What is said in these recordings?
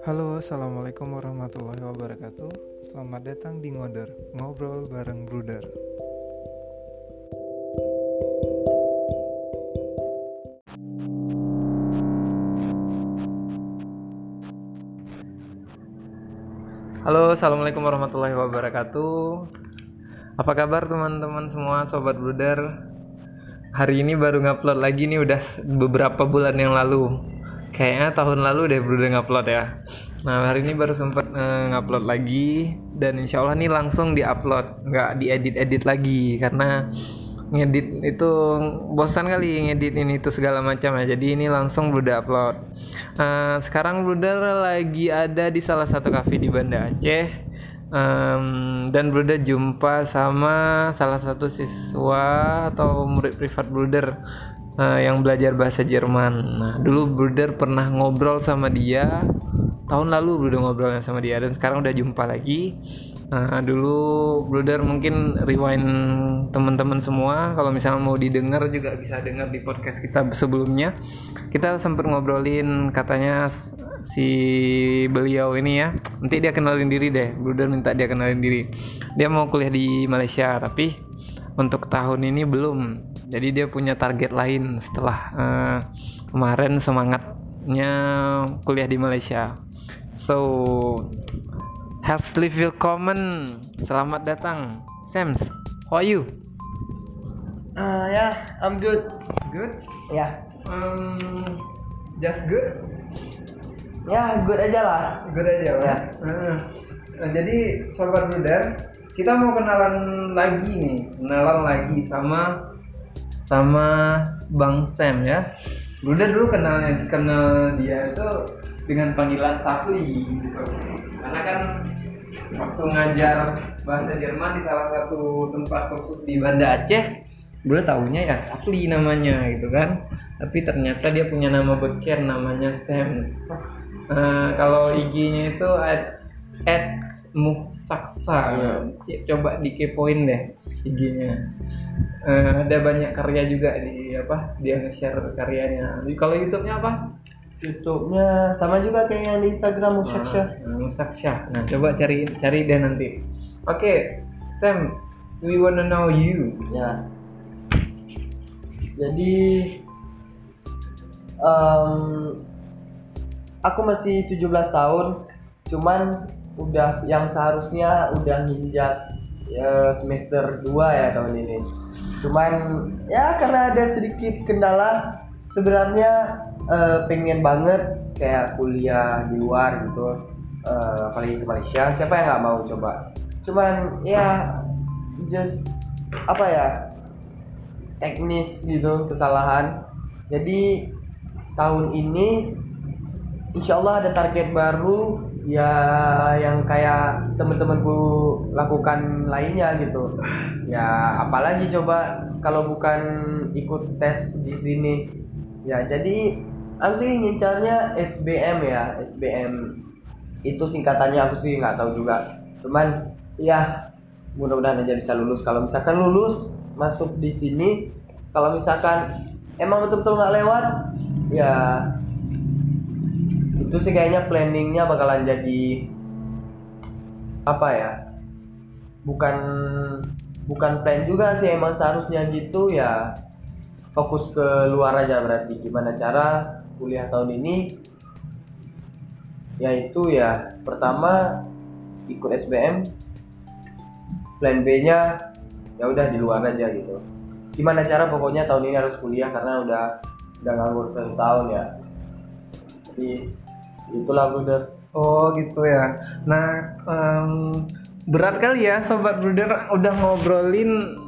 Halo, assalamualaikum warahmatullahi wabarakatuh. Selamat datang di Ngoder, ngobrol bareng Bruder. Halo, assalamualaikum warahmatullahi wabarakatuh. Apa kabar teman-teman semua, sobat Bruder? Hari ini baru ngupload lagi nih, udah beberapa bulan yang lalu. Kayaknya tahun lalu deh Bruder ngupload ya. Nah hari ini baru sempet uh, ngupload lagi dan insya Allah nih langsung diupload, nggak diedit-edit lagi karena ngedit itu bosan kali ngedit ini itu segala macam ya. Jadi ini langsung Bruder upload. Uh, sekarang Bruder lagi ada di salah satu cafe di Banda Aceh. Um, dan Bruder jumpa sama salah satu siswa atau murid privat Bruder uh, yang belajar bahasa Jerman. Nah dulu Bruder pernah ngobrol sama dia tahun lalu Bruder ngobrolnya sama dia dan sekarang udah jumpa lagi Nah, dulu Bruder mungkin rewind teman-teman semua kalau misalnya mau didengar juga bisa dengar di podcast kita sebelumnya. Kita sempat ngobrolin katanya si beliau ini ya. Nanti dia kenalin diri deh. Bruder minta dia kenalin diri. Dia mau kuliah di Malaysia tapi untuk tahun ini belum. Jadi dia punya target lain setelah uh, kemarin semangatnya kuliah di Malaysia. So Herzlich willkommen. Selamat datang. Sams, how are you? Uh, yeah, I'm good. Good? Ya, Um, just good? ya good aja lah. Good aja, Ya. Hmm. Nah, jadi sobat Bruder, kita mau kenalan lagi nih, kenalan lagi sama sama Bang Sam ya. Bruder dulu kenalnya kenal dia itu dengan panggilan Safli gitu. Karena kan waktu ngajar bahasa Jerman di salah satu tempat kursus di Banda Aceh, Bruder tahunya ya Safli namanya gitu kan. Tapi ternyata dia punya nama beker namanya Sam. Eh, kalau IG-nya itu at, at muksaksa coba dikepoin deh IG-nya Eh, ada banyak karya juga di apa dia nge-share karyanya kalau YouTube-nya apa YouTube-nya sama juga kayak yang di Instagram Musyaksha. Nah, Musaksha. Nah, coba cari cari deh nanti. Oke, Sam, we wanna know you. Ya. Jadi em, aku masih 17 tahun, cuman udah yang seharusnya udah nginjak ya, semester 2 ya tahun ini. Cuman ya karena ada sedikit kendala sebenarnya eh, pengen banget kayak kuliah di luar gitu. Eh, apalagi ke Malaysia, siapa yang nggak mau coba? Cuman ya just apa ya teknis gitu kesalahan jadi tahun ini insya Allah ada target baru ya yang kayak temen-temenku lakukan lainnya gitu ya apalagi coba kalau bukan ikut tes di sini ya jadi aku sih ngincarnya SBM ya SBM itu singkatannya aku sih nggak tahu juga. Cuman ya mudah-mudahan aja bisa lulus. Kalau misalkan lulus masuk di sini kalau misalkan emang betul-betul nggak lewat ya itu sih kayaknya planningnya bakalan jadi apa ya bukan bukan plan juga sih. Emang seharusnya gitu ya fokus ke luar aja berarti. Gimana cara kuliah tahun ini yaitu ya pertama ikut SBM plan B-nya ya udah di luar aja gitu. Gimana cara pokoknya tahun ini harus kuliah karena udah udah nganggur satu tahun ya. Jadi itulah udah Oh gitu ya. Nah em, berat kali ya sobat Bruder udah ngobrolin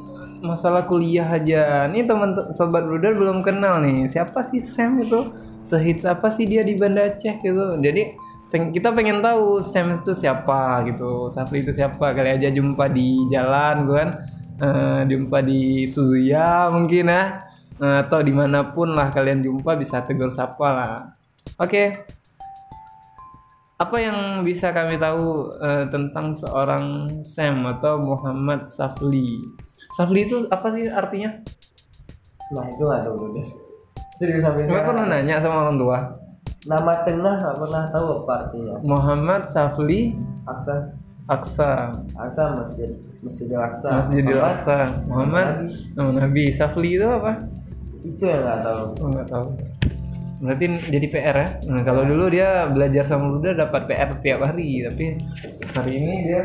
masalah kuliah aja. Nih teman sobat Bruder belum kenal nih. Siapa sih Sam itu? Sehits apa sih dia di Banda Aceh gitu. Jadi peng- kita pengen tahu Sam itu siapa gitu. Safri itu siapa? Kali aja jumpa di jalan gue kan. Eh, jumpa di Suzuya mungkin ya. Eh, atau di mana pun lah kalian jumpa bisa tegur sapa lah. Oke, apa yang bisa kami tahu eh, tentang seorang Sam atau Muhammad Safli? Safli itu apa sih artinya? nah itu nggak tahu udah. Serius sampai sekarang. pernah nanya sama orang tua. nama tengah nggak pernah tahu apa artinya. Muhammad Safli Aksa. Aksa. Aksa masjid Masjidil Aksa Masjidil Aqsa Muhammad nama Nabi. Safli itu apa? Itu yang nggak tahu. Oh, nggak tahu. Berarti jadi PR ya? Nah, kalau dulu dia belajar sama Buddha dapat PR tiap hari tapi hari ini dia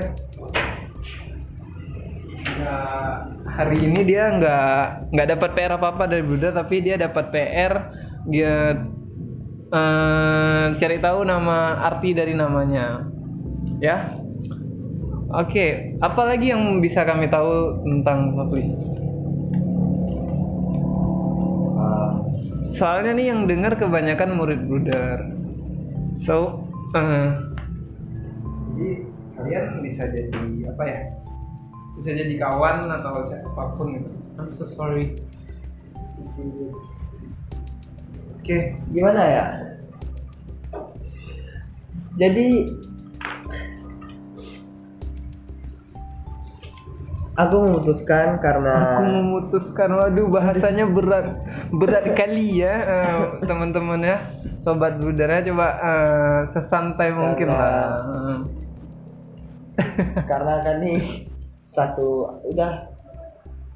nggak hari ini dia nggak nggak dapat PR apa apa dari Buddha tapi dia dapat PR dia eh, cari tahu nama arti dari namanya. Ya? Oke apa lagi yang bisa kami tahu tentang Safli Ah, soalnya nih yang dengar kebanyakan murid Buddha so eh, jadi kalian bisa jadi apa ya bisa jadi kawan atau siapa pun gitu. I'm so sorry. Oke gimana ya? Jadi aku memutuskan karena aku memutuskan waduh bahasanya berat. Berat kali ya eh, teman-teman ya. Sobat Buddha coba eh, sesantai mungkin Karena- lah. karena kan nih satu udah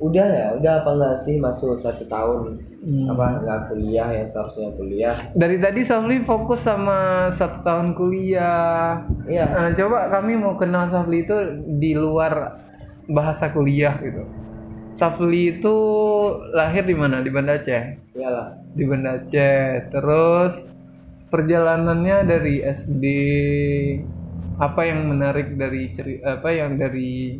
udah ya udah apa nggak sih masuk satu tahun Hmm. apa nggak kuliah yang seharusnya kuliah dari tadi Safli fokus sama satu tahun kuliah iya Nah, coba kami mau kenal Safli itu di luar bahasa kuliah gitu. Safli itu lahir di mana? Di Banda Aceh. iyalah Di Banda Aceh. Terus perjalanannya dari SD apa yang menarik dari ceri apa yang dari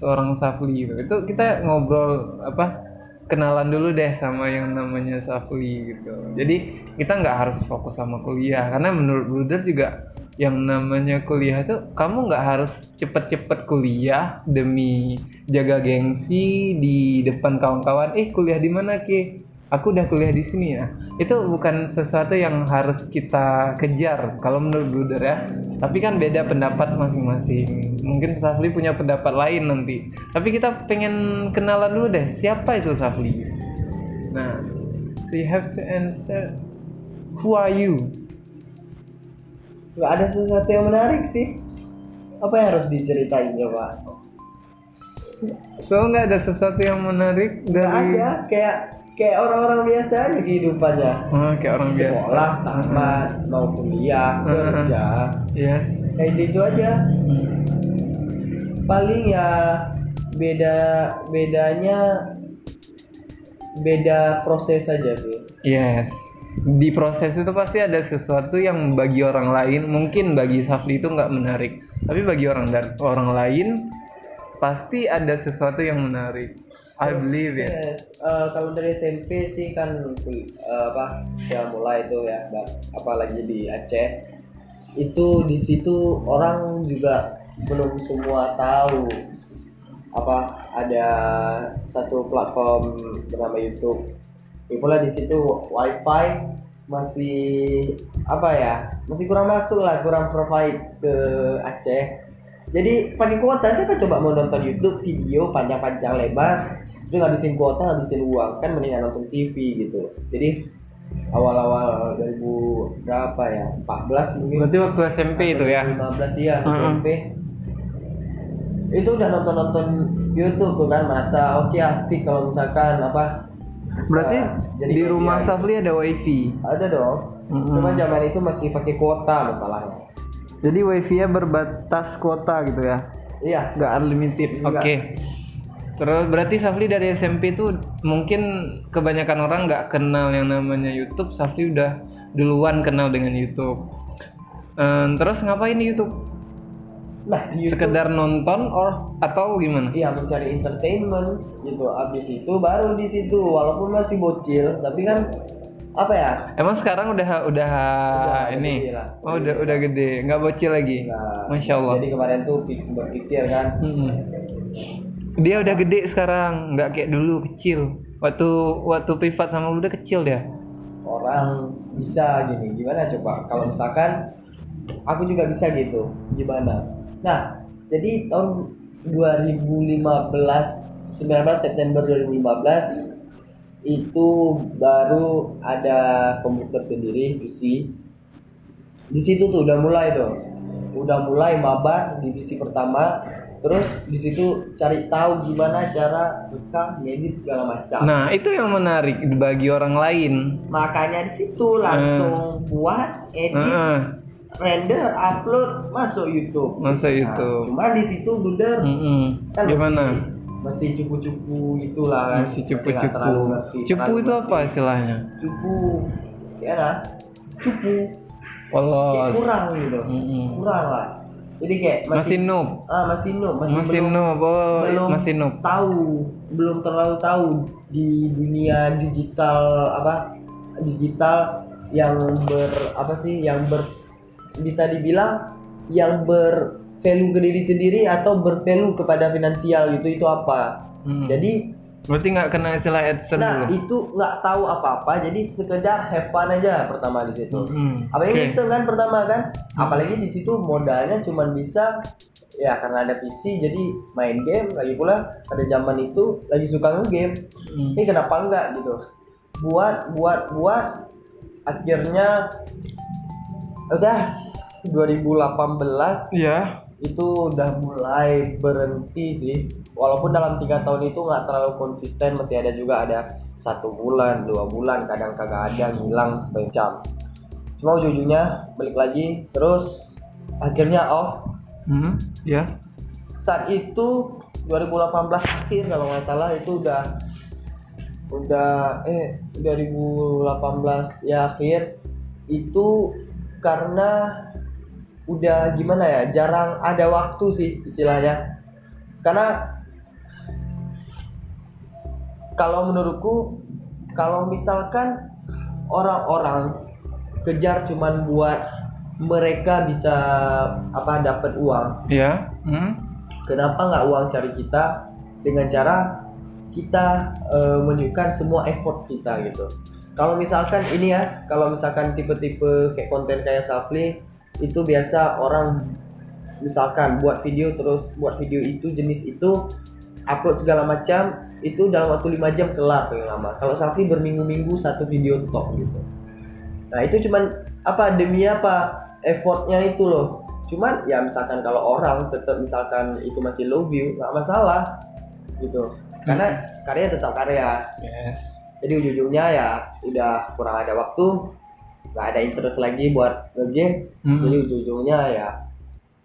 seorang Safli itu. Itu kita ngobrol apa kenalan dulu deh sama yang namanya Safli gitu. Jadi kita nggak harus fokus sama kuliah karena menurut Bruder juga yang namanya kuliah itu kamu nggak harus cepet-cepet kuliah demi jaga gengsi di depan kawan-kawan eh kuliah di mana ki aku udah kuliah di sini ya. Itu bukan sesuatu yang harus kita kejar kalau menurut Bruder ya. Tapi kan beda pendapat masing-masing. Mungkin Safli punya pendapat lain nanti. Tapi kita pengen kenalan dulu deh siapa itu Safli? Nah so you have to answer who are you? Nggak ada sesuatu yang menarik sih. Apa yang harus diceritain coba? So nggak ada sesuatu yang menarik dari ada kayak kayak orang-orang biasa aja kehidupannya. Oh, kayak orang biasa. Sekolah tamat mau kuliah Hmm. kerja. yes kayak gitu aja. Paling ya beda bedanya beda proses aja sih. Yes. Di proses itu pasti ada sesuatu yang bagi orang lain mungkin bagi Safli itu nggak menarik, tapi bagi orang dan orang lain pasti ada sesuatu yang menarik. I believe it. Yes, eh, kalau dari SMP sih kan eh, apa ya mulai itu ya, ba- apalagi di Aceh itu di situ orang juga belum semua tahu apa ada satu platform bernama YouTube. Ya pula di situ WiFi masih apa ya masih kurang masuk lah kurang provide ke Aceh jadi pakai kuota saya kan coba mau nonton YouTube video panjang-panjang lebar itu ngabisin kuota ngabisin uang kan mendingan nonton TV gitu jadi awal-awal 2000 berapa ya 14 mungkin Berarti waktu SMP itu ya. 15 iya Heeh. SMP itu udah nonton-nonton YouTube tuh kan masa oke asik kalau misalkan apa Berarti jadi di rumah gitu. Safli ada wifi. ada dong Mm-mm. cuma zaman itu masih pakai kuota masalahnya Jadi wifi-nya berbatas kuota gitu ya. iya nggak unlimited. Oke. Nggak. Terus berarti Safli dari SMP itu mungkin kebanyakan orang nggak kenal yang namanya YouTube. Safli udah duluan kenal dengan YouTube. Ehm, terus ngapain di YouTube? nah di YouTube Sekedar nonton or atau gimana? Iya mencari entertainment gitu. Abis itu baru di situ walaupun masih bocil tapi kan apa ya? Emang sekarang udah udah, Udah ini? gede lah. Oh udah udah gede, nggak bocil lagi. Nah, Masya Allah. Jadi kemarin tuh pik- berpikir kan, Mm-mm. Dia udah gede sekarang, nggak kayak dulu kecil. Waktu waktu privat sama udah kecil dia. orang bisa gini gimana coba? Kalau misalkan aku juga bisa gitu gimana? Nah jadi tahun 2015 19 September 2015 itu baru ada komputer sendiri PC di situ tuh udah mulai tuh. Udah mulai maba divisi pertama terus di situ cari tahu gimana cara rekam ngedit segala macam Nah, itu yang menarik bagi orang lain. makanya di situ langsung buat edit Heeh. render upload masuk YouTube Masuk Nah, YouTube. cuma di situ blunder Mm-mm. kan Gimana? masih cupu-cupu itulah kan Masih cupu-cupu. Cupu itu apa istilahnya? cupu ya lah cupu Polos. kurang gitu Mm-mm. kurang lah jadi kayak Masih masih noob. ah masih noob masih, Masih belum noob. Oh, belum masih noob. tahu belum terlalu tahu di dunia digital apa digital yang ber apa sih yang ber bisa dibilang yang ber value ke diri sendiri atau bervalue kepada finansial gitu itu apa Hmm. jadi Berarti nggak kena istilah AdSense nah dulu. itu nggak tahu apa-apa jadi sekedar have fun aja pertama di situ Mm-mm. apalagi iseng kan pertama kan apalagi di situ modalnya cuma bisa ya karena ada PC jadi main game lagi pula pada zaman itu lagi suka ngegame Hmm. ini kenapa enggak gitu buat buat buat akhirnya udah 2018 Iya. itu udah mulai berhenti sih walaupun dalam tiga tahun itu nggak terlalu konsisten masih ada juga ada satu bulan dua bulan kadang kagak ada ngilang semacam cuma ujung-ujungnya balik lagi terus akhirnya off Hmm. Ya. saat itu 2018 akhir kalau nggak salah itu udah udah eh 2018 ya akhir itu karena udah gimana ya jarang ada waktu sih istilahnya karena kalau menurutku kalau misalkan orang-orang kejar cuman buat mereka bisa apa dapat uang Ya. Hmm. kenapa nggak uang cari kita dengan cara kita eh, menunjukkan semua effort kita gitu kalau misalkan ini ya kalau misalkan tipe-tipe kayak konten kayak Safli itu biasa orang misalkan buat video terus buat video itu jenis itu upload segala macam itu dalam waktu 5 jam kelar paling lama. Kalau Safli berminggu-minggu satu video top gitu. Nah itu cuman apa demi apa effortnya itu loh. Cuman ya misalkan kalau orang tetap misalkan itu masih low view nggak masalah gitu. Karena karya tetap karya. Yes. jadi ujung-ujungnya ya udah kurang ada waktu nggak ada interest lagi buat game Mm-mm. jadi ujung-ujungnya ya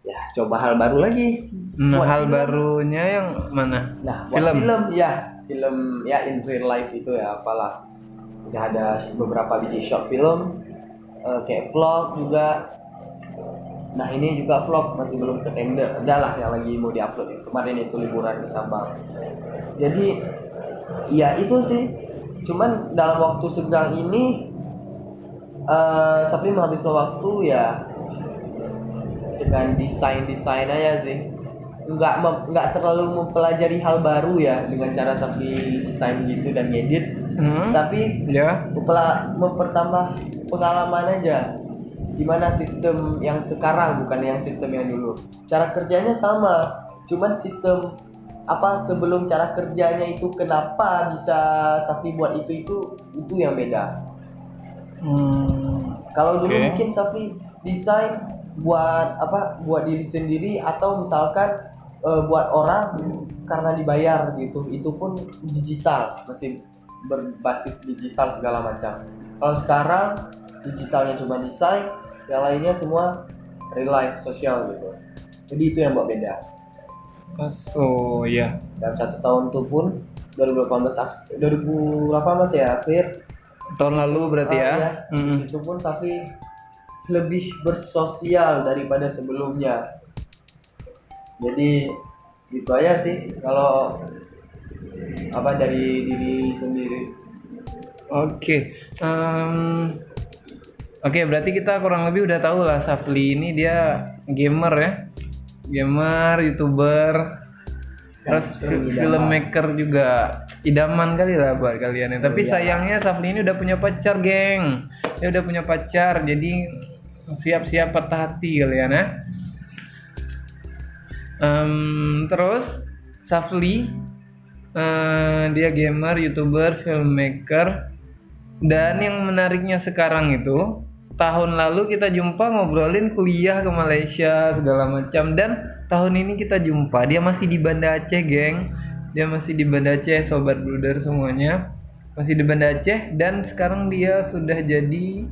ya coba hal baru lagi Nah, Buat hal film. barunya yang mana? nah buat Film. film. ya film ya in real life itu ya apalah udah ada beberapa biji short film eh, kayak vlog juga nah ini juga vlog masih belum ke tender ada lah yang lagi mau diupload kemarin itu liburan di Sabang jadi ya itu sih cuman dalam waktu senggang ini eh Safri menghabiskan waktu ya dengan desain desain aja sih nggak nggak terlalu mempelajari hal baru ya dengan cara Safri desain gitu dan ngedit Hmm. tapi Ya. mempela- mempertambah pengalaman aja gimana sistem yang sekarang bukan yang sistem yang dulu cara kerjanya sama cuman sistem apa sebelum cara kerjanya itu kenapa bisa Safi buat itu itu itu yang beda Hmm. kalau dulu mungkin Safi desain buat apa buat diri sendiri atau misalkan eh, buat orang karena dibayar gitu itu pun digital masih berbasis digital segala macam kalau sekarang digitalnya cuma desain yang lainnya semua real life sosial gitu jadi itu yang buat beda Oh ya. dalam satu tahun itu pun 2018 ak- 2018 ya akhir Tahun lalu berarti Ah, ya. iya. Hmm. itu pun tapi lebih bersosial daripada sebelumnya jadi gitu aja sih kalau apa dari diri sendiri Oke. Em, Oke, berarti kita kurang lebih udah tahu lah Safli ini dia gamer ya. Gamer, YouTuber, terus filmmaker juga. Idaman kali lah buat kalian ya. Tapi Iya. sayangnya Safli ini udah punya pacar, geng. Dia udah punya pacar, jadi siap-siap patah hati kalian ya. Em, terus Safli eh, dia gamer, youtuber, filmmaker, dan yang menariknya sekarang itu tahun lalu kita jumpa ngobrolin kuliah ke Malaysia segala macam. Dan tahun ini kita jumpa dia masih di Banda Aceh geng. Dia masih di Banda Aceh sobat bruder semuanya. Masih di Banda Aceh dan sekarang dia sudah jadi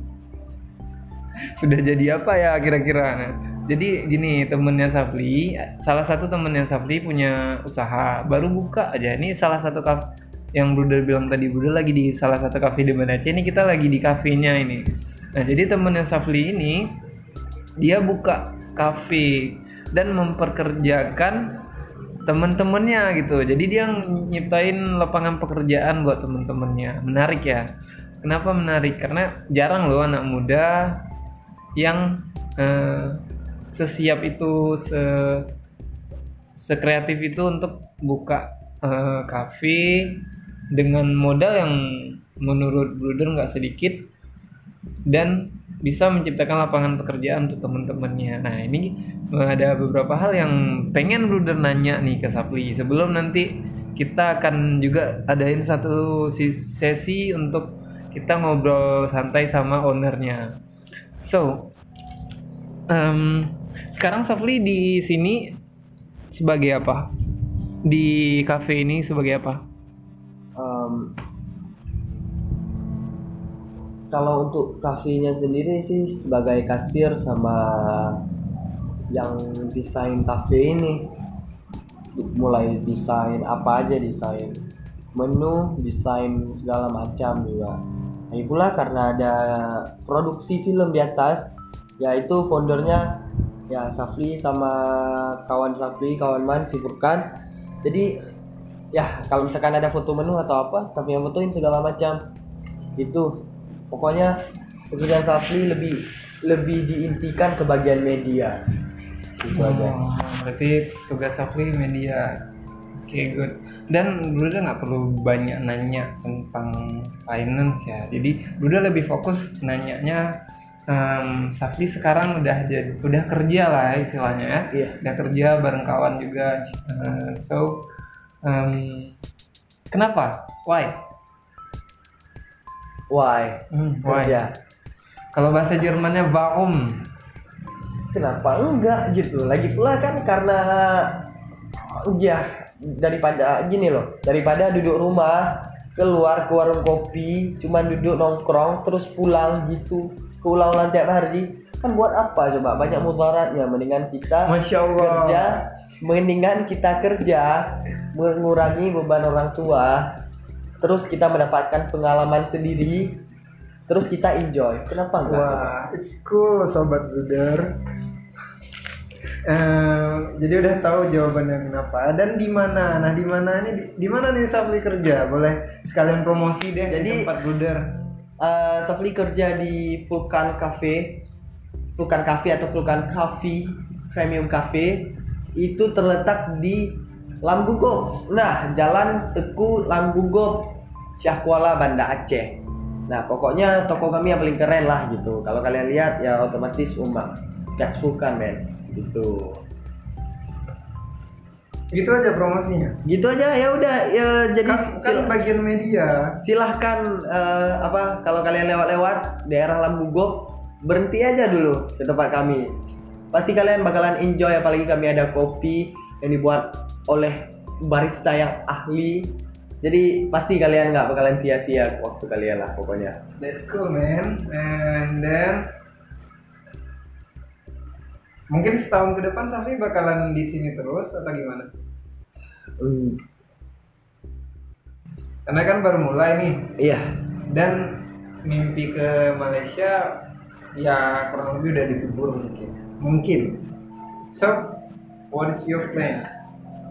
sudah jadi apa ya kira-kira? Jadi gini temennya Safli salah satu temennya Safli punya usaha baru buka aja. Ini salah satu kaf yang Bruder bilang tadi Bruder lagi di salah satu kafe di Aceh. Ini kita lagi di kafenya ini. Nah jadi temennya Safli ini dia buka kafe dan memperkerjakan temen-temennya gitu. Jadi dia nyiptain lapangan pekerjaan buat temen-temennya. Menarik ya. Kenapa menarik? Karena jarang loh anak muda yang eh, sesiap itu se sekreatif itu untuk buka eh, kafe dengan modal yang menurut Bruder nggak sedikit dan bisa menciptakan lapangan pekerjaan untuk teman-temannya. Nah ini eh, ada beberapa hal yang pengen Bruder nanya nih ke Sapli sebelum nanti kita akan juga adain satu sesi untuk kita ngobrol santai sama ownernya. So, em, sekarang Sapli di sini sebagai apa? Di cafe ini sebagai apa? Em, kalau untuk kafenya sendiri sih sebagai kasir sama yang desain kafe ini mulai desain apa aja desain menu desain segala macam juga lagi pula karena ada produksi film di atas yaitu foundernya ya Safli sama kawan Safli kawan Man si Furkan. Jadi ya kalau misalkan ada foto menu atau apa Safli yang fotoin segala macam. Itu pokoknya pekerjaan Safli lebih lebih diintikan ke bagian media. Itu aja. Oh, berarti tugas Safli media. Oke, good. Dan Bruda nggak perlu banyak nanya tentang finance ya. Jadi Bruda lebih fokus nanyanya em, Safli sekarang udah jadi udah kerja lah istilahnya ya. Iya. Udah kerja bareng kawan juga. Eh, so em, kenapa? Why? why Hmm, why? kerja Kalau bahasa Jermannya warum? kenapa enggak gitu lagi pula kan karena ya daripada gini loh daripada duduk rumah keluar ke warung kopi cuman duduk nongkrong terus pulang gitu keulang-ulang tiap hari kan buat apa coba banyak mudaratnya mendingan kita Masya Allah. kerja mendingan kita kerja mengurangi beban orang tua terus kita mendapatkan pengalaman sendiri terus kita enjoy kenapa enggak Wah, it's cool sobat bruder. Eh, jadi udah tahu jawabannya kenapa. Dan di mana. Nah, di mana ini? Di, mana nih Safli kerja? Boleh sekalian promosi deh Jadi- di tempat bruder. Eh, Safli kerja di Vulkan Cafe. Vulkan Cafe atau Vulkan Coffee Premium Cafe. Itu terletak di Lamgugo nah Jalan Teku Lamgugo Syahkuala Banda Aceh. Nah pokoknya toko kami yang paling keren lah gitu. Kalau kalian lihat ya otomatis umat that's Vulkan men gitu Gitu aja promosinya. gitu aja ya udah ya jadi Kan, kan bagian media. silahkan eh, apa kalau kalian lewat-lewat daerah Lambugo berhenti aja dulu ke tempat kami pasti kalian bakalan enjoy apalagi kami ada kopi yang dibuat oleh barista yang ahli jadi pasti kalian nggak bakalan sia-sia waktu kalian lah pokoknya That's cool man. And then mungkin setahun ke depan Safli bakalan di sini terus atau gimana? Hmm, Karena kan baru mulai nih iya dan mimpi ke Malaysia ya kurang lebih udah dikubur mungkin. Mungkin. So, what is your plan?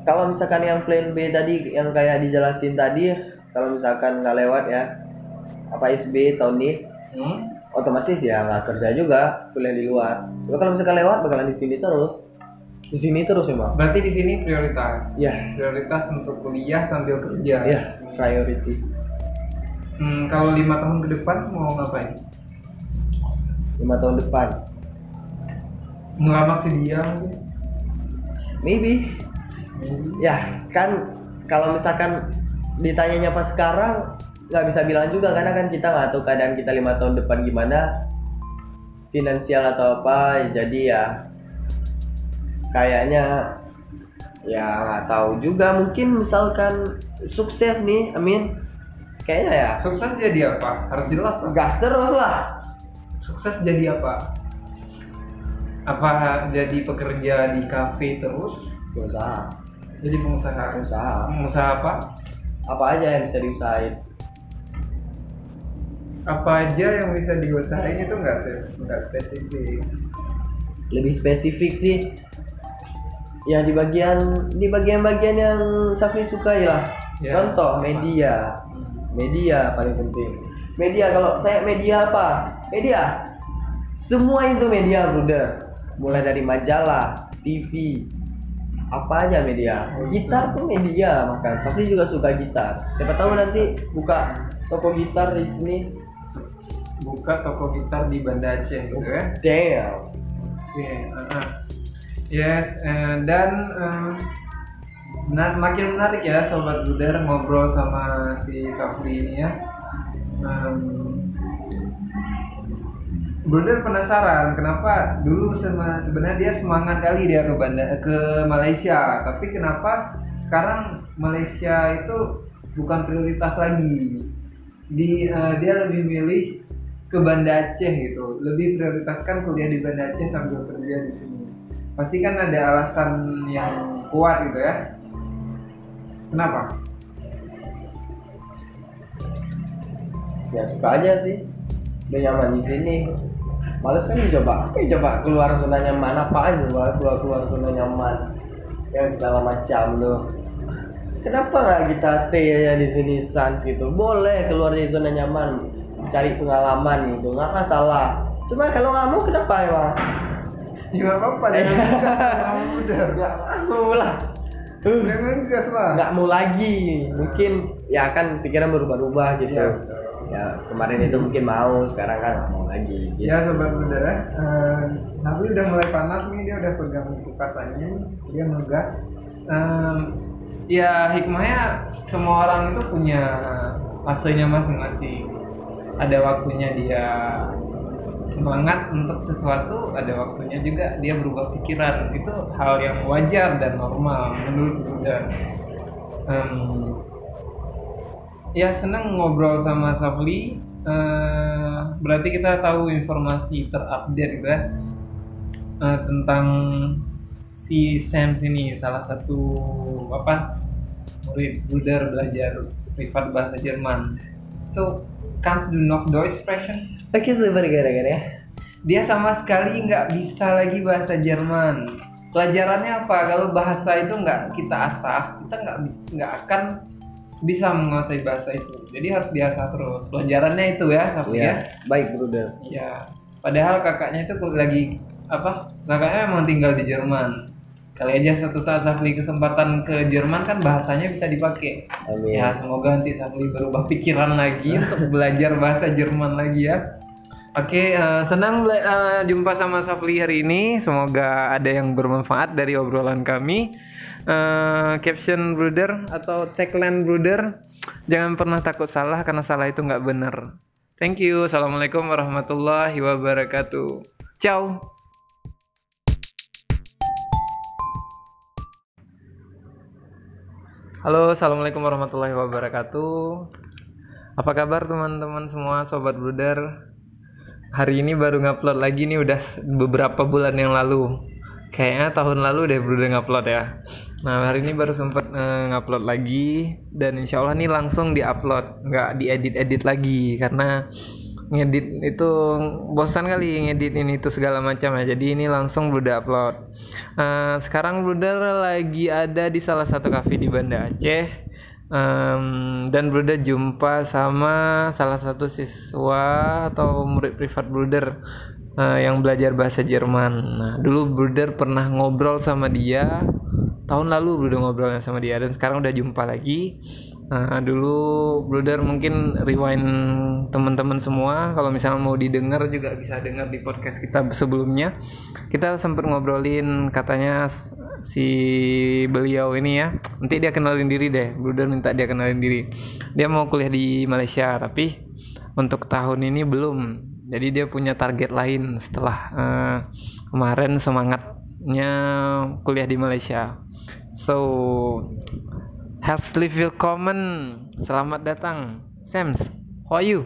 kalau misalkan yang plan B tadi yang kayak dijelasin tadi kalau misalkan nggak lewat ya apa SB tahun ini Hmm? otomatis ya nggak kerja juga kuliah di luar tapi kalau misalkan lewat bakalan di sini terus di sini terus emang Berarti di sini prioritas. ya Prioritas untuk kuliah sambil kerja. ya priority Hmm, kalau lima tahun ke depan mau ngapain? lima tahun depan Ngelamar si dia mungkin? maybe Maybe. ya kan kalau misalkan ditanyanya pas sekarang nggak bisa bilang juga karena kan kita nggak tahu keadaan kita lima tahun depan gimana finansial atau apa jadi ya kayaknya ya nggak tahu juga mungkin misalkan sukses nih Amin kayaknya ya Sukses jadi apa? Harus jelas lah. gas terus lah Sukses jadi apa? Apa jadi pekerja di kafe terus? usaha Jadi pengusaha. usaha Pengusaha apa? apa aja yang bisa diusahain Apa aja yang bisa diusahain itu nggak nggak spesifik. lebih spesifik sih. Ya di bagian di bagian-bagian yang Safi sukai lah Ya. contoh media. Media paling penting. Media kalau kayak media apa? Media. Semua itu media brother. Mulai dari majalah TV apa aja media. Gitar pun media makan. Safi juga suka gitar. Siapa tahu nanti buka toko gitar di sini Buka toko gitar di Banda Aceh gitu ya. damn Oke, uh-uh. yes, eh, dan eh, nah, makin menarik ya sobat Buder ngobrol sama si Safri ini ya. Um, Bruder penasaran kenapa dulu sebenarnya dia semangat kali dia ke Banda ke Malaysia, tapi kenapa sekarang Malaysia itu bukan prioritas lagi. Di eh, dia lebih milih ke Banda Aceh gitu, lebih prioritaskan kuliah di Banda Aceh sambil kerja di sini. Pasti kan ada alasan yang kuat gitu ya. Kenapa? ya suka aja sih. Udah nyaman di sini. Males kan dicoba apa coba? Keluar zona nyaman. Apaan coba keluar keluar zona nyaman? Yang segala macam tuh. Kenapa nggak kita stay aja di sini sans gitu? Boleh keluar dari zona nyaman cari pengalaman gitu nggak masalah cuma kalau nggak mau kenapa Ya nggak apa-apa, jangan ngegas sama Bruder. nggak mau lah Uh, nggak mau lagi mungkin ya kan pikiran berubah-ubah gitu Iya, ya kemarin itu mungkin mau sekarang kan nggak mau lagi gitu. Ya sobat Bruder ya, eh, Nabi udah mulai panas nih, dia udah pegang kukasannya, dia ngegas. Em, ya hikmahnya semua orang itu punya masanya masing-masing. Ada waktunya dia semangat untuk sesuatu, ada waktunya juga dia berubah pikiran. Itu hal yang wajar dan normal menurut Bruder. Em, ya senang ngobrol sama Safli Eh, berarti kita tahu informasi terupdate gitu Eh, tentang si Sam sini salah satu apa murid Bruder belajar privat bahasa Jerman so kannst du noch Deutsch sprechen Oke super gara-gara ya. dia sama sekali nggak bisa lagi bahasa Jerman. Pelajarannya apa? Kalau bahasa itu nggak kita asah kita nggak nggak akan bisa menguasai bahasa itu. Jadi harus diasah terus. Pelajarannya itu ya ya Iya, baik brother. ya padahal kakaknya itu lagi apa? Kakaknya memang tinggal di Jerman kali aja suatu saat Safli kesempatan ke Jerman kan bahasanya bisa dipakai Amin. Ya semoga nanti Safli berubah pikiran lagi untuk belajar bahasa Jerman lagi ya. Oke, eh, senang eh, jumpa sama Safli hari ini. Semoga ada yang bermanfaat dari obrolan kami. Eh, caption brother atau tagline brother, jangan pernah takut salah karena salah itu nggak benar. Thank you. Assalamualaikum warahmatullahi wabarakatuh. Ciao. Halo, assalamualaikum warahmatullahi wabarakatuh. Apa kabar teman-teman semua, sobat bruder? Hari ini baru ngupload lagi nih, udah beberapa bulan yang lalu. Kayaknya tahun lalu deh bruder ngupload ya. Nah hari ini baru sempet eh, ngupload lagi dan insya Allah nih langsung diupload, nggak diedit-edit lagi karena ngedit itu bosan kali ngedit ini itu segala macam ya. Jadi ini langsung Bruder upload. Eh, sekarang Bruder lagi ada di salah satu cafe di Banda Aceh. Em, dan Bruder jumpa sama salah satu siswa atau murid privat Bruder eh, yang belajar bahasa Jerman. Nah dulu Bruder pernah ngobrol sama dia. Tahun lalu Bruder ngobrolnya sama dia dan sekarang udah jumpa lagi Nah, dulu Bruder mungkin rewind teman-teman semua kalau misalnya mau didengar juga bisa dengar di podcast kita sebelumnya. Kita sempat ngobrolin katanya si beliau ini ya. Nanti dia kenalin diri deh. Bruder minta dia kenalin diri. Dia mau kuliah di Malaysia tapi untuk tahun ini belum. jadi dia punya target lain setelah uh, kemarin semangatnya kuliah di Malaysia so herzlich willkommen selamat datang. Sams how are you?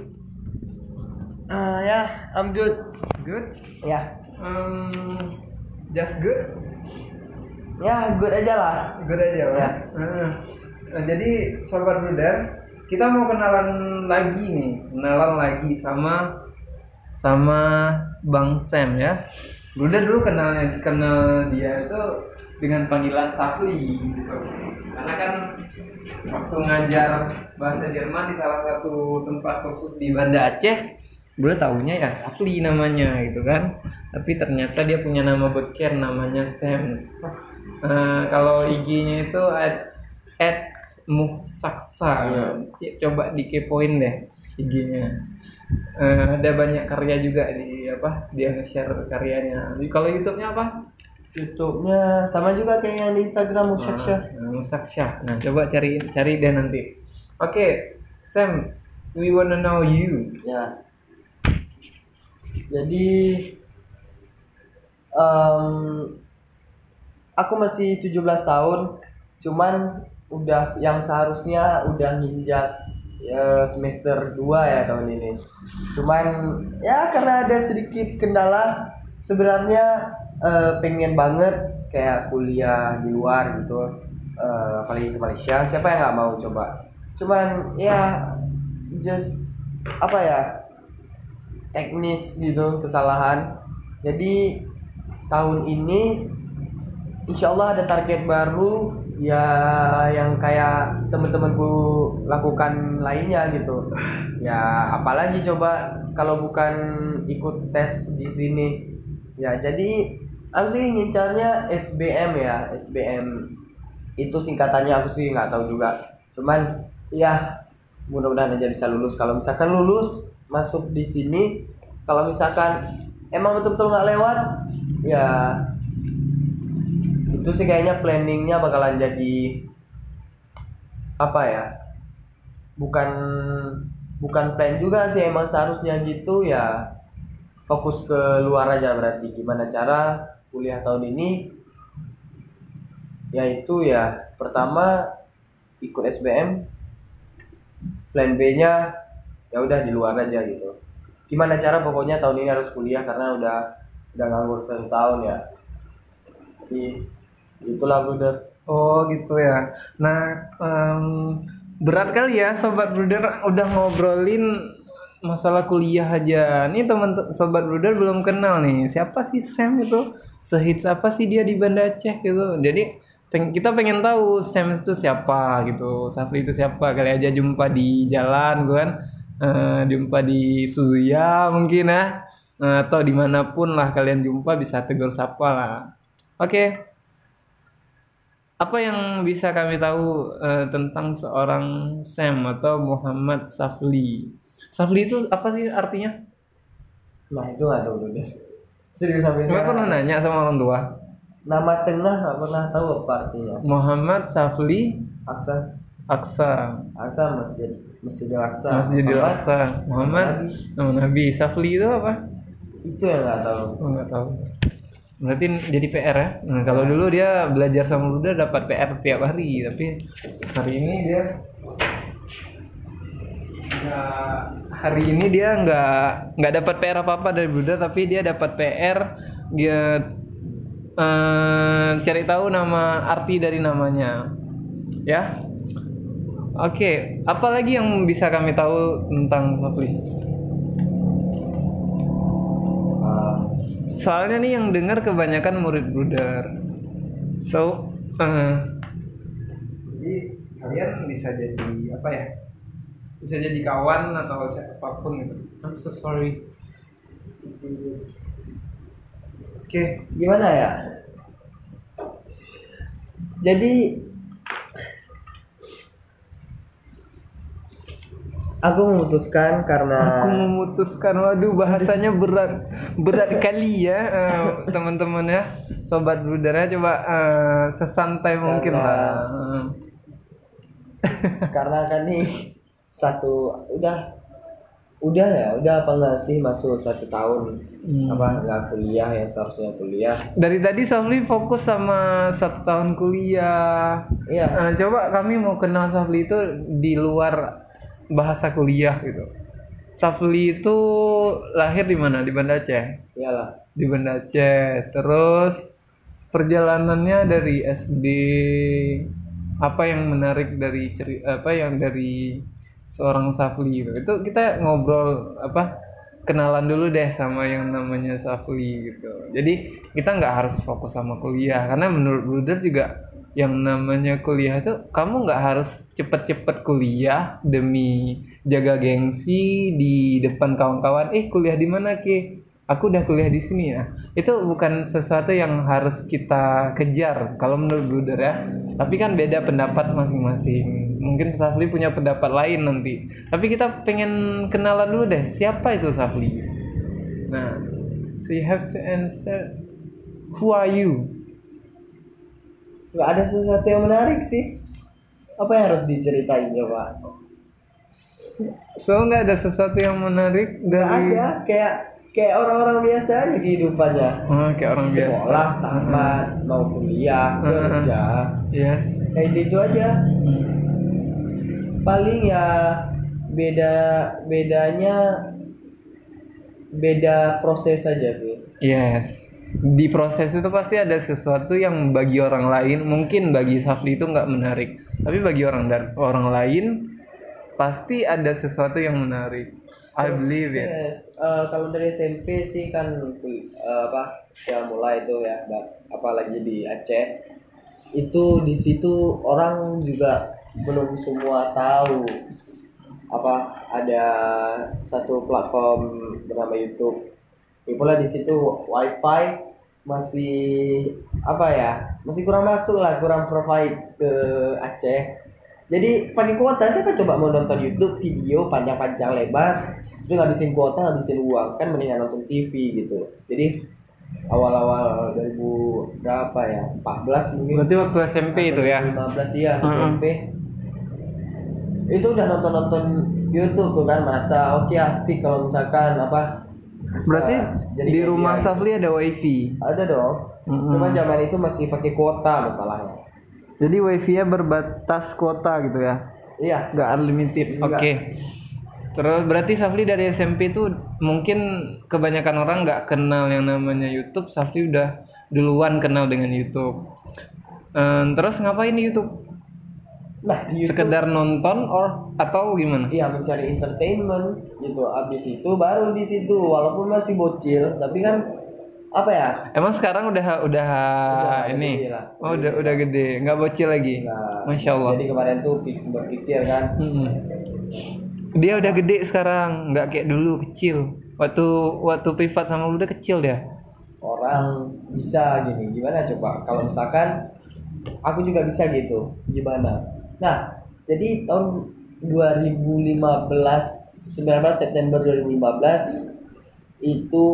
Uh, ya yeah, I'm good. Good? Ya. Yeah. um, just good? Ya good aja lah. Good aja lah. Ya. Uh, jadi sobat bruder kita mau kenalan lagi nih. Kenalan lagi sama sama Bang Sam ya. Bruder dulu kenalnya kenal dia itu dengan panggilan Safli gitu. karena kan waktu ngajar bahasa Jerman di salah satu tempat kursus di Banda Aceh Bruder tahunya ya Safli namanya gitu kan. Tapi ternyata dia punya nama boker namanya Sam. Uh, kalau IG-nya itu at, at Muksaksa. Ya. coba dikepoin deh IG-nya uh, ada banyak karya juga di apa dia nge-share karyanya. Kalau YouTube-nya apa YouTube-nya. Sama juga kayak yang di Instagram Musaksha nah, Musaksha nah coba cari cari deh nanti. Oke okay, Sam we wanna know you. Ya. Jadi um, aku masih 17 tahun cuman udah yang seharusnya udah nginjak ya, semester 2 ya tahun ini. Cuman ya karena ada sedikit kendala sebenarnya eh, pengen banget kayak kuliah di luar gitu. Eh, apalagi ke Malaysia, siapa yang nggak mau coba? Cuman ya just apa ya teknis gitu kesalahan. Jadi tahun ini insya Allah ada target baru ya yang kayak temen-temenku lakukan lainnya gitu ya apalagi coba kalau bukan ikut tes di sini ya jadi aku sih ngincarnya SBM ya SBM itu singkatannya aku sih nggak tahu juga. Cuman ya mudah-mudahan aja bisa lulus. Kalau misalkan lulus masuk di sini kalau misalkan emang betul-betul nggak lewat ya itu sih kayaknya planningnya bakalan jadi apa ya bukan bukan plan juga sih. Emang seharusnya gitu ya fokus ke luar aja berarti. Gimana cara kuliah tahun ini yaitu ya pertama ikut SBM plan B nya ya udah di luar aja gitu. Gimana cara pokoknya tahun ini harus kuliah karena udah udah nganggur satu tahun ya. Jadi itulah bruder. Oh gitu ya. Nah um, berat kali ya sobat bruder udah ngobrolin masalah kuliah aja. Nih teman sobat bruder belum kenal nih. Siapa sih Sam itu sehits apa sih dia di Banda Aceh gitu. Jadi kita pengen tahu Sam itu siapa gitu Safri itu siapa. Kali aja jumpa di jalan gue kan. Uh, jumpa di Suzuya mungkin ya. Uh, atau di mana pun lah kalian jumpa bisa tegur sapa lah. Oke. Apa yang bisa kami tahu uh, tentang seorang Sam atau Muhammad Safli? Safli itu apa sih artinya? Nah itu tahu dulu Serius sampai sekarang. pernah nanya sama orang tua. Nama tengah nggak pernah tahu apa artinya. Muhammad Safli Aksa. Aksa. Aksa Masjid Masjidil Aksa. Masjidil Aksa. Muhammad nama Nabi. Safli itu apa? Itu yang nggak tahu. Oh, nggak tahu. Berarti jadi PR ya. Nah, kalau dulu dia belajar sama Buddha dapat PR tiap hari, tapi hari ini dia nggak hari ini dia nggak nggak dapat PR apa apa dari Buddha, tapi dia dapat PR dia uh, cari tahu nama arti dari namanya, ya. Oke, okay. apa lagi yang bisa kami tahu tentang Sofli? soalnya nih yang dengar kebanyakan murid bruder so uh, jadi kalian bisa jadi apa ya bisa jadi kawan atau siapa pun gitu I'm so sorry oke okay. gimana ya jadi Aku memutuskan karena aku memutuskan. Waduh, bahasanya berat berat kali ya, uh, teman-teman ya. Sobat Brudera coba uh, sesantai karena, mungkin lah. karena kan nih satu udah udah ya udah apa nggak sih masuk satu tahun Hmm. apa nggak kuliah yang seharusnya kuliah Dari tadi Safli fokus sama satu tahun kuliah. iya Nah, coba kami mau kenal Safli itu di luar bahasa kuliah gitu. Safli itu lahir di mana? Di Banda Aceh. iyalah Di Banda Aceh. Terus perjalanannya dari SD apa yang menarik dari ceri apa yang dari seorang Safli itu. Itu kita ngobrol apa kenalan dulu deh sama yang namanya Safli gitu. Jadi kita nggak harus fokus sama kuliah karena menurut Bruder juga yang namanya kuliah itu kamu nggak harus cepet-cepet kuliah demi jaga gengsi di depan kawan-kawan. Eh kuliah di mana ki? Aku udah kuliah di sini ya. Itu bukan sesuatu yang harus kita kejar kalau menurut Bruder ya. Tapi kan beda pendapat masing-masing. Mungkin Safli punya pendapat lain nanti. Tapi kita pengen kenalan dulu deh. Siapa itu Safli? Nah, so you have to answer. Who are you? nggak ada sesuatu yang menarik sih apa yang harus diceritain coba So nggak ada sesuatu yang menarik dari ada kayak kayak orang-orang biasa aja kehidupannya Oh, kayak orang biasa. sekolah tamat mau kuliah kerja Yes. kayak gitu aja paling ya beda bedanya beda proses aja sih Yes. Di proses itu pasti ada sesuatu yang bagi orang lain, mungkin bagi Safli itu nggak menarik, tapi bagi orang dan orang lain pasti ada sesuatu yang menarik. I believe it. Yes, eh, kalau dari SMP sih kan eh, apa ya mulai itu ya, apalagi di Aceh itu di situ orang juga belum semua tahu apa ada satu platform bernama YouTube. Ya pula di situ WiFi masih apa ya masih kurang masuk lah kurang provide ke Aceh jadi pakai kuota saya kan coba mau nonton YouTube video panjang-panjang lebar itu ngabisin kuota ngabisin uang kan mendingan nonton TV gitu jadi awal-awal 2000 berapa ya 14 mungkin Berarti waktu SMP itu ya? 15 iya Heeh. SMP itu udah nonton-nonton YouTube tuh kan masa oke asik kalau misalkan apa bisa Berarti jadi di rumah. Safli ada wifi. ada dong Mm-mm. cuma zaman itu masih pakai kuota masalahnya Jadi wifi-nya berbatas kuota gitu ya? iya nggak unlimited. Oke. Nggak. Terus berarti Safli dari SMP itu mungkin kebanyakan orang nggak kenal yang namanya YouTube. Safli udah duluan kenal dengan YouTube. Ehm, terus ngapain di YouTube? Nah di YouTube Sekedar nonton or atau gimana? Iya mencari entertainment gitu. Abis itu baru di situ walaupun masih bocil tapi kan apa ya? Emang sekarang udah udah, Udah ini? gede lah. Oh udah udah gede, nggak bocil lagi. Nah, Masya Allah. Jadi kemarin tuh pik- berpikir kan, Mm-mm. Dia udah gede sekarang, nggak kayak dulu kecil. Waktu waktu privat sama udah kecil dia. orang bisa gini gimana coba kalau misalkan aku juga bisa gitu gimana nah jadi tahun 2015 19 September 2015 itu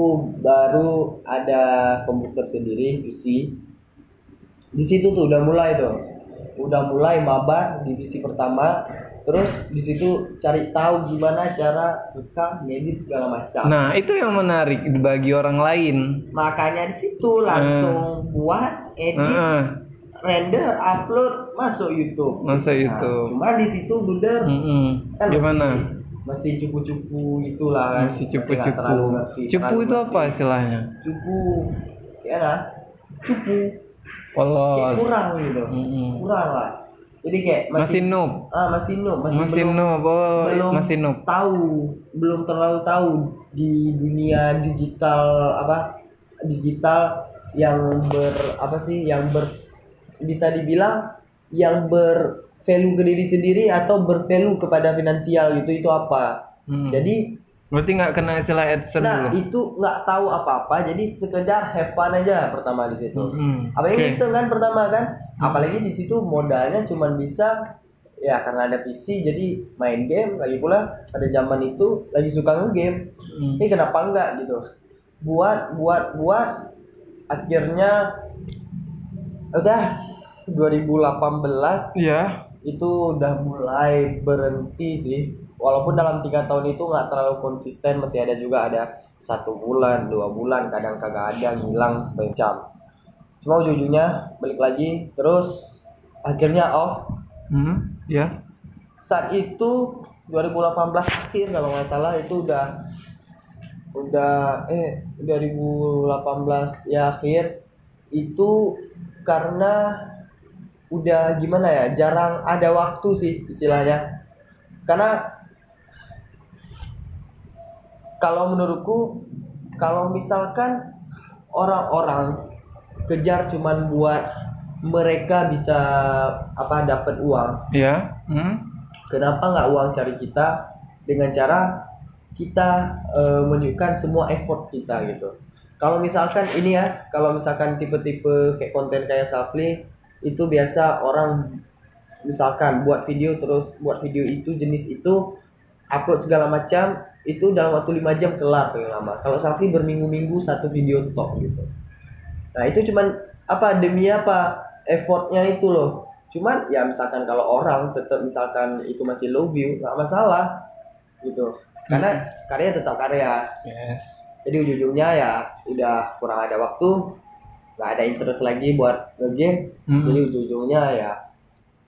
baru ada komputer sendiri PC di situ tuh udah mulai tuh. Udah mulai mabar divisi pertama terus di situ cari tahu gimana cara rekam ngedit segala macam. Nah itu yang menarik bagi orang lain. makanya di situ langsung buat edit. Heeh. Render upload masuk YouTube Masuk Nah, YouTube. cuma di situ bener Mm-mm. kan Gimana? masih, cupu-cupu itulah kan Masih cupu-cupu. Cupu itu apa istilahnya? cupu kayak apa cupu kayak Polos. kurang gitu Mm-mm. kurang lah jadi kayak Masih masih noob. ah masih noob masih, Masih belum, noob. Oh, belum masih noob. tahu belum terlalu tahu di dunia digital apa digital yang ber apa sih yang ber bisa dibilang yang ber value ke diri sendiri atau bervalue kepada finansial gitu itu apa Hmm. jadi Berarti nggak kena istilah AdSense nah dulu. itu nggak tahu apa-apa jadi sekedar have fun aja pertama di situ Mm-mm. apa yang Oke. iseng kan pertama kan apalagi di situ modalnya cuma bisa ya karena ada PC jadi main game lagi pula pada zaman itu lagi suka ngegame Hmm. ini kenapa enggak gitu buat buat buat akhirnya udah 2018 Iya. itu udah mulai berhenti sih walaupun dalam tiga tahun itu nggak terlalu konsisten masih ada juga ada satu bulan dua bulan kadang kagak ada ngilang semacam cuma ujung-ujungnya balik lagi terus akhirnya off Hmm, ya. saat itu 2018 akhir kalau nggak salah itu udah udah eh 2018 ya akhir itu karena udah gimana ya jarang ada waktu sih istilahnya karena kalau menurutku kalau misalkan orang-orang kejar cuman buat mereka bisa apa dapat uang Ya. Hmm. kenapa nggak uang cari kita dengan cara kita eh, menunjukkan semua effort kita gitu kalau misalkan ini ya kalau misalkan tipe-tipe kayak konten kayak Safli itu biasa orang misalkan buat video terus buat video itu jenis itu upload segala macam itu dalam waktu lima jam kelar paling lama. Kalau Safli berminggu-minggu satu video top gitu. Nah itu cuman apa demi apa effortnya itu loh. Cuman ya misalkan kalau orang tetap misalkan itu masih low view nggak masalah gitu. Karena karya tetap karya. Yes. Jadi ujung-ujungnya ya udah kurang ada waktu nggak ada interest lagi buat nge-game Hmm. jadi ujung-ujungnya ya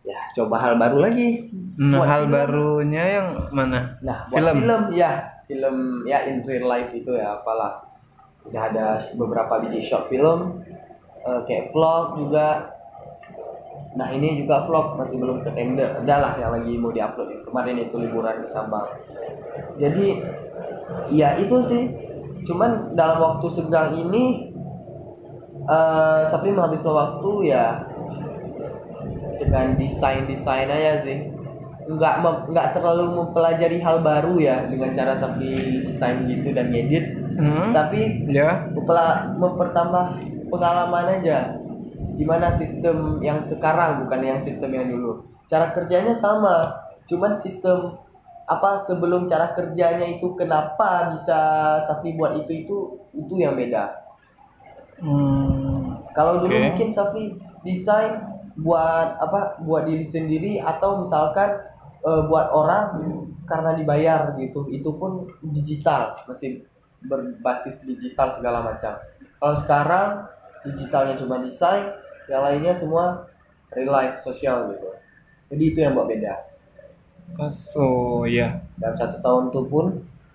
ya coba hal baru lagi Nah, Buat hal film. barunya yang mana? nah buat Film. film. ya film ya in real life itu ya apalah udah ada beberapa biji short film eh, kayak vlog juga nah ini juga vlog masih belum ke tender ada lah yang lagi mau diupload kemarin itu liburan di Sabang jadi ya itu sih cuman dalam waktu senggang ini eh Sapri menghabiskan waktu ya dengan desain desain aja sih nggak nggak terlalu mempelajari hal baru ya dengan cara Sapri desain gitu dan ngedit Hmm. tapi Ya. mempela- mempertambah pengalaman aja gimana sistem yang sekarang bukan yang sistem yang dulu cara kerjanya sama cuman sistem apa sebelum cara kerjanya itu kenapa bisa Safi buat itu itu itu yang beda Hmm. kalau dulu Oke. mungkin Safi desain buat apa buat diri sendiri atau misalkan eh, buat orang karena dibayar gitu itu pun digital masih berbasis digital segala macam kalau sekarang digitalnya cuma desain yang lainnya semua real life sosial gitu jadi itu yang buat beda So, ya. dalam satu tahun itu pun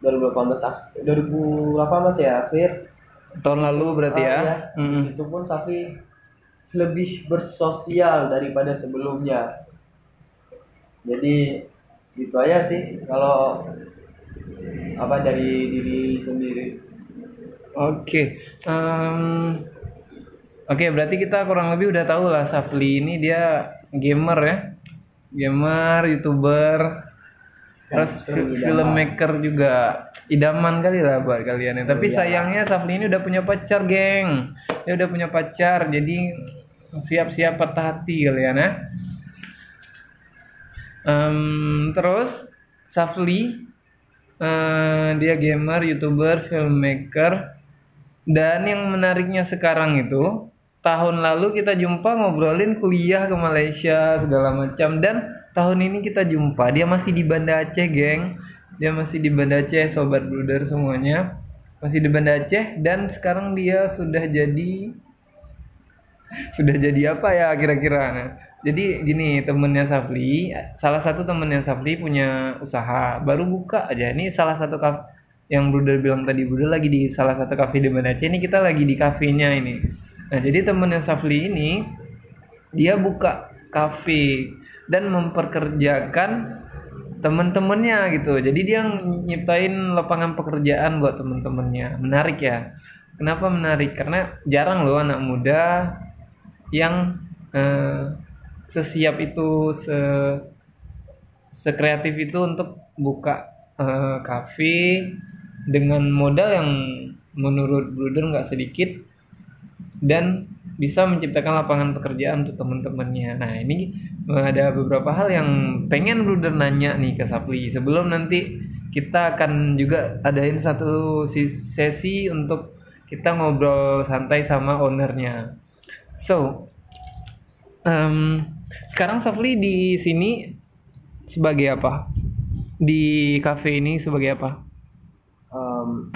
2018 ak- 2018 ya akhir Tahun lalu berarti ya. Ah, Hmm. Itu pun Safi lebih bersosial daripada sebelumnya. Jadi gitu aja sih kalau apa dari diri sendiri. Oke. Em, Oke, berarti kita kurang lebih udah tahu lah Safli ini dia gamer ya. Gamer, YouTuber, terus filmmaker juga. Idaman kali lah buat kalian ya. Tapi Iya. sayangnya Safli ini udah punya pacar, geng. Dia udah punya pacar, jadi siap-siap patah hati kalian ya. Em, terus Safli eh, dia gamer, youtuber, filmmaker, dan yang menariknya sekarang itu tahun lalu kita jumpa ngobrolin kuliah ke Malaysia segala macam. Dan tahun ini kita jumpa. Dia masih di Banda Aceh, geng. Dia masih di Banda Aceh, sobat bruder semuanya. Masih di Banda Aceh dan sekarang dia sudah jadi sudah jadi apa ya kira-kira? Nah, jadi gini temennya Safli salah satu temennya Safli punya usaha baru buka aja. Ini salah satu kaf yang Bruder bilang tadi Bruder lagi di salah satu kafe di Banda Aceh. Ini kita lagi di kafenya ini nah jadi temennya Safli ini dia buka kafe dan memperkerjakan temen-temennya gitu. Jadi dia nyiptain lapangan pekerjaan buat temen-temennya. Menarik ya. Kenapa menarik? Karena jarang loh anak muda yang eh, sesiap itu se sekreatif itu untuk buka eh, kafe dengan modal yang menurut Bruder nggak sedikit dan bisa menciptakan lapangan pekerjaan untuk teman-temannya. Nah ini eh, ada beberapa hal yang pengen Bruder nanya nih ke Sapli sebelum nanti kita akan juga adain satu sesi untuk kita ngobrol santai sama ownernya. So, em, sekarang Safli di sini sebagai apa? di cafe ini sebagai apa? Em,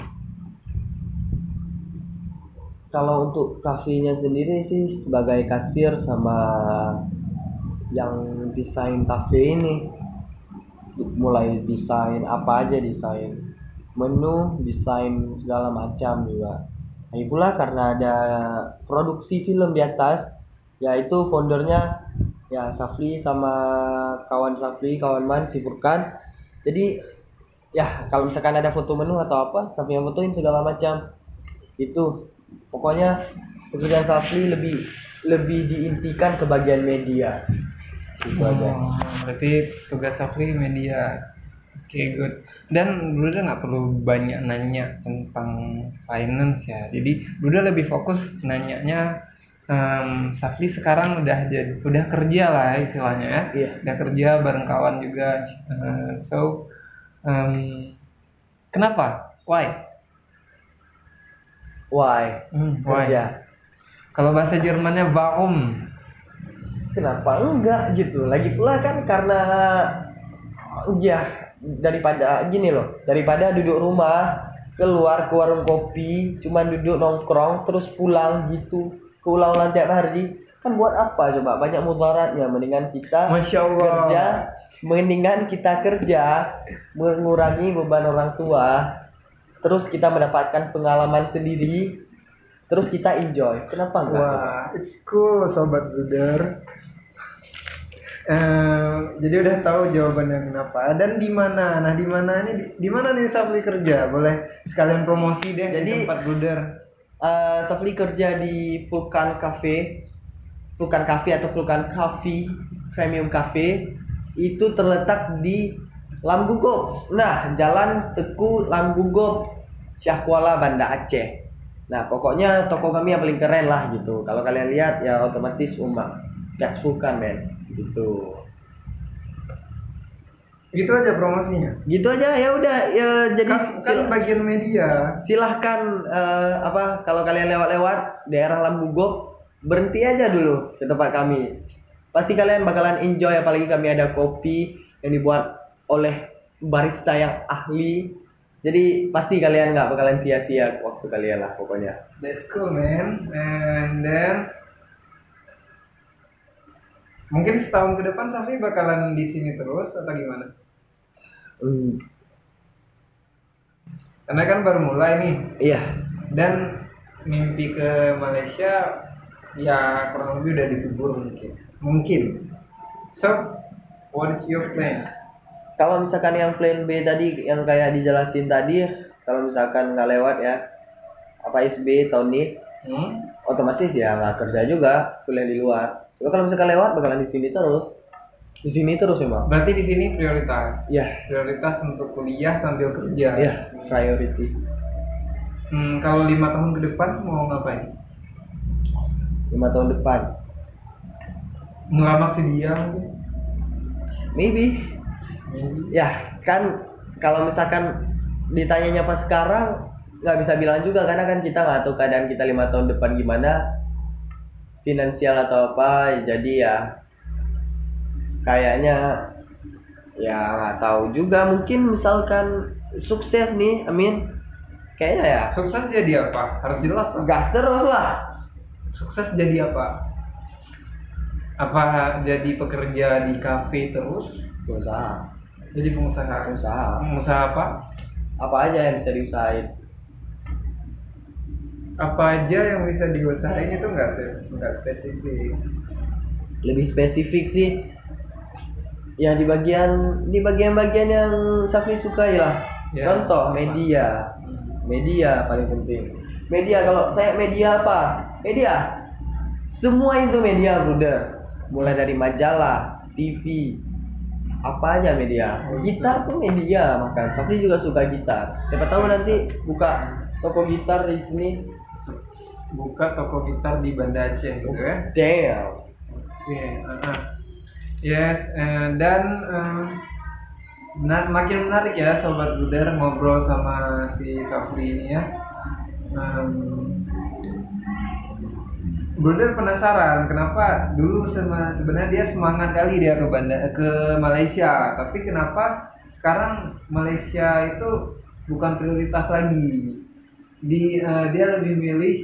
kalau untuk kafenya sendiri sih sebagai kasir sama yang desain kafe ini. Mulai desain apa aja desain menu desain segala macam juga. Lagi pula karena ada produksi film di atas yaitu foundernya ya Safli sama kawan Safli kawan Man si jadi ya kalau misalkan ada foto menu atau apa Safli yang fotoin segala macam. Itu pokoknya pekerjaan Safli lebih lebih diintikan ke bagian media itu aja Oh, berarti tugas Safri media. Oke, good. Dan Bruda nggak perlu banyak nanya tentang finance ya. Jadi Bruda lebih fokus nanyanya em, Safri sekarang udah jadi udah kerja lah istilahnya ya. Iya. Udah kerja bareng kawan juga. Eh, so em, kenapa? Why? Why? Hmm, why? kerja. Kalau bahasa Jermannya warum? kenapa? Enggak gitu. Lagi pula kan karena ya daripada gini loh daripada duduk rumah keluar ke warung kopi cuman duduk nongkrong terus pulang gitu keulang-ulang tiap hari kan buat apa coba? Banyak mudaratnya. Mendingan kita Masya Allah. kerja mendingan kita kerja mengurangi beban orang tua terus kita mendapatkan pengalaman sendiri terus kita enjoy kenapa enggak Wah, it's cool sobat Bruder. Eh, jadi udah tahu jawabannya kenapa dan di mana. Nah, di mana ini di, mana nih Safli kerja? Boleh sekalian promosi deh Jadi- di tempat Bruder. Eh, Safli kerja di Vulkan Cafe Vulkan Cafe atau Vulkan Coffee Premium Cafe itu terletak di Lambugo nah Jalan Teku Lambugo Syahkuala Banda Aceh. Nah pokoknya toko kami yang paling keren lah gitu. Kalau kalian lihat ya otomatis umat that's Vulkan men. Gitu. Gitu aja promosinya. gitu aja ya udah ya jadi Kan, kan bagian media. silahkan eh, apa kalau kalian lewat-lewat daerah Lambugo berhenti aja dulu ke tempat kami. Pasti kalian bakalan enjoy apalagi kami ada kopi yang dibuat oleh barista yang ahli. Jadi pasti kalian nggak bakalan sia-sia waktu kalian lah pokoknya. That's cool, man. And then mungkin setahun ke depan Safli bakalan di sini terus atau gimana? Hmm, Karena kan baru mulai nih. iya. Dan mimpi ke Malaysia ya kurang lebih udah dikubur mungkin. Mungkin. So what is your plan kalau misalkan yang plan B tadi yang kayak dijelasin tadi kalau misalkan nggak lewat ya apa SB tahun ini hmm? otomatis ya nggak kerja juga kuliah di luar. Tapi kalau misalkan lewat bakalan di sini terus. Di sini terus emang berarti di sini prioritas? Ya. Prioritas untuk kuliah sambil kerja? Ya priority. Hmm, kalau lima tahun ke depan mau ngapain? Lima tahun depan. Melamar si dia mungkin? Maybe. Ya kan kalau misalkan ditanyanya pas sekarang nggak bisa bilang juga karena kan kita nggak tahu keadaan kita lima tahun depan gimana finansial atau apa jadi ya kayaknya ya nggak tahu juga mungkin misalkan sukses nih Amin. Kayaknya ya. Sukses jadi apa? Harus jelas lah. gas terus lah. Sukses jadi apa? Apa jadi pekerja di kafe terus? Usaha jadi pengusaha usaha. Pengusaha apa? Apa aja yang bisa diusahain? Apa aja yang bisa diusahain itu nggak nggak spesifik. Lebih spesifik sih. Ya di bagian di bagian-bagian yang Safi sukai lah. Ya, contoh media. Media paling penting. Media kalau saya media apa? Media. Semua itu media brother. Mulai dari majalah TV apa aja media? Gitar pun media makan. Safi juga suka gitar. Siapa tahu nanti buka toko gitar di sini. Buka toko gitar di Banda Aceh gitu ya? Damn. Oke, uh-uh. yes eh, dan eh, benar- makin menarik ya sobat Buder ngobrol sama si Safri ini ya. Em, Bruder penasaran kenapa dulu sama sebenarnya dia semangat kali dia ke Banda ke Malaysia. Tapi kenapa sekarang Malaysia itu bukan prioritas lagi? Di eh, dia lebih milih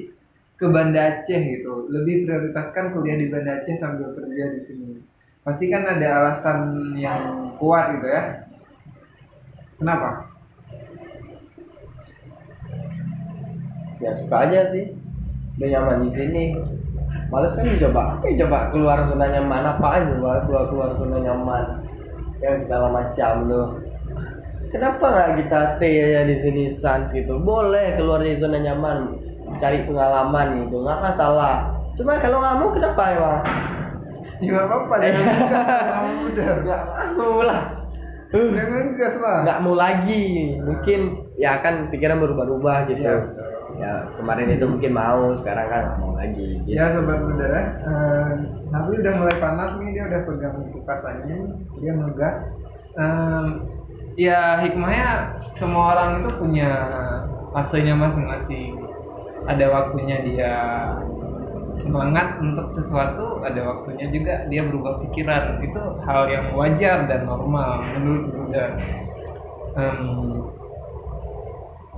ke Banda Aceh gitu. Lebih prioritaskan kuliah di Banda Aceh sambil kerja di sini. Pasti kan ada alasan yang kuat gitu ya. Kenapa? Ya suka aja sih. Udah nyaman di sini males kan dicoba ya coba keluar zona nyaman apaan coba keluar keluar zona nyaman. Yang segala macam tuh. Kenapa nggak kita stay aja di sini sans gitu? Boleh keluar dari zona nyaman cari pengalaman gitu nggak masalah. Cuma kalau nggak mau kenapa emang ya nggak apa-apa jangan ngegas lah udah nggak mau lah jangan ngegas lah. Nggak mau lagi. Mungkin ya kan pikiran berubah-ubah gitu. Iya, ya kemarin itu mungkin mau sekarang kan mau lagi gitu. Ya sobat saudara, eh, Nabi udah mulai panas nih, dia udah pegang kukasannya, dia ngegas. Em, ya hikmahnya semua orang itu punya fasenya masing-masing. Ada waktunya dia semangat untuk sesuatu, ada waktunya juga dia berubah pikiran. Itu hal yang wajar dan normal menurut Buddha.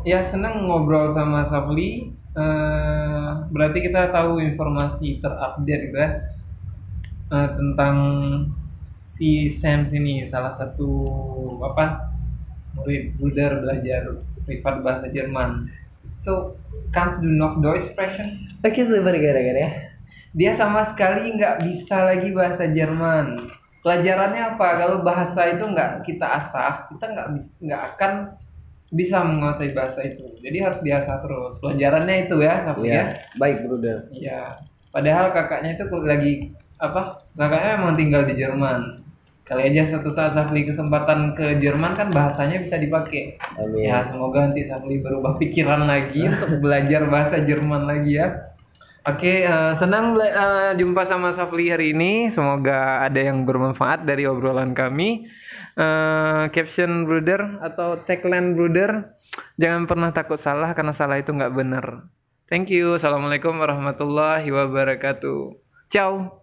Ya senang ngobrol sama Safli. Eh, berarti kita tahu informasi terupdate gitu ya eh, tentang si Sam ini salah satu apa murid Bruder belajar privat bahasa Jerman. So kannst du noch Deutsch sprechen oke sebentar gara-gara ya. Dia sama sekali nggak bisa lagi bahasa Jerman. Pelajarannya apa? Kalau bahasa itu nggak kita asah kita nggak nggak akan bisa menguasai bahasa itu jadi harus diasah terus pelajarannya itu ya ya Iya, baik brother Iya. Padahal kakaknya itu lagi apa? Kakaknya memang tinggal di Jerman. Kali aja suatu saat Safli kesempatan ke Jerman kan bahasanya bisa dipakai. amin Ya semoga nanti Safli berubah pikiran lagi untuk belajar bahasa Jerman lagi ya. Oke, eh, senang eh, jumpa sama Safli hari ini. Semoga ada yang bermanfaat dari obrolan kami. Eh, caption brother atau tagline brother, jangan pernah takut salah karena salah itu nggak benar. Thank you. Assalamualaikum warahmatullahi wabarakatuh. Ciao.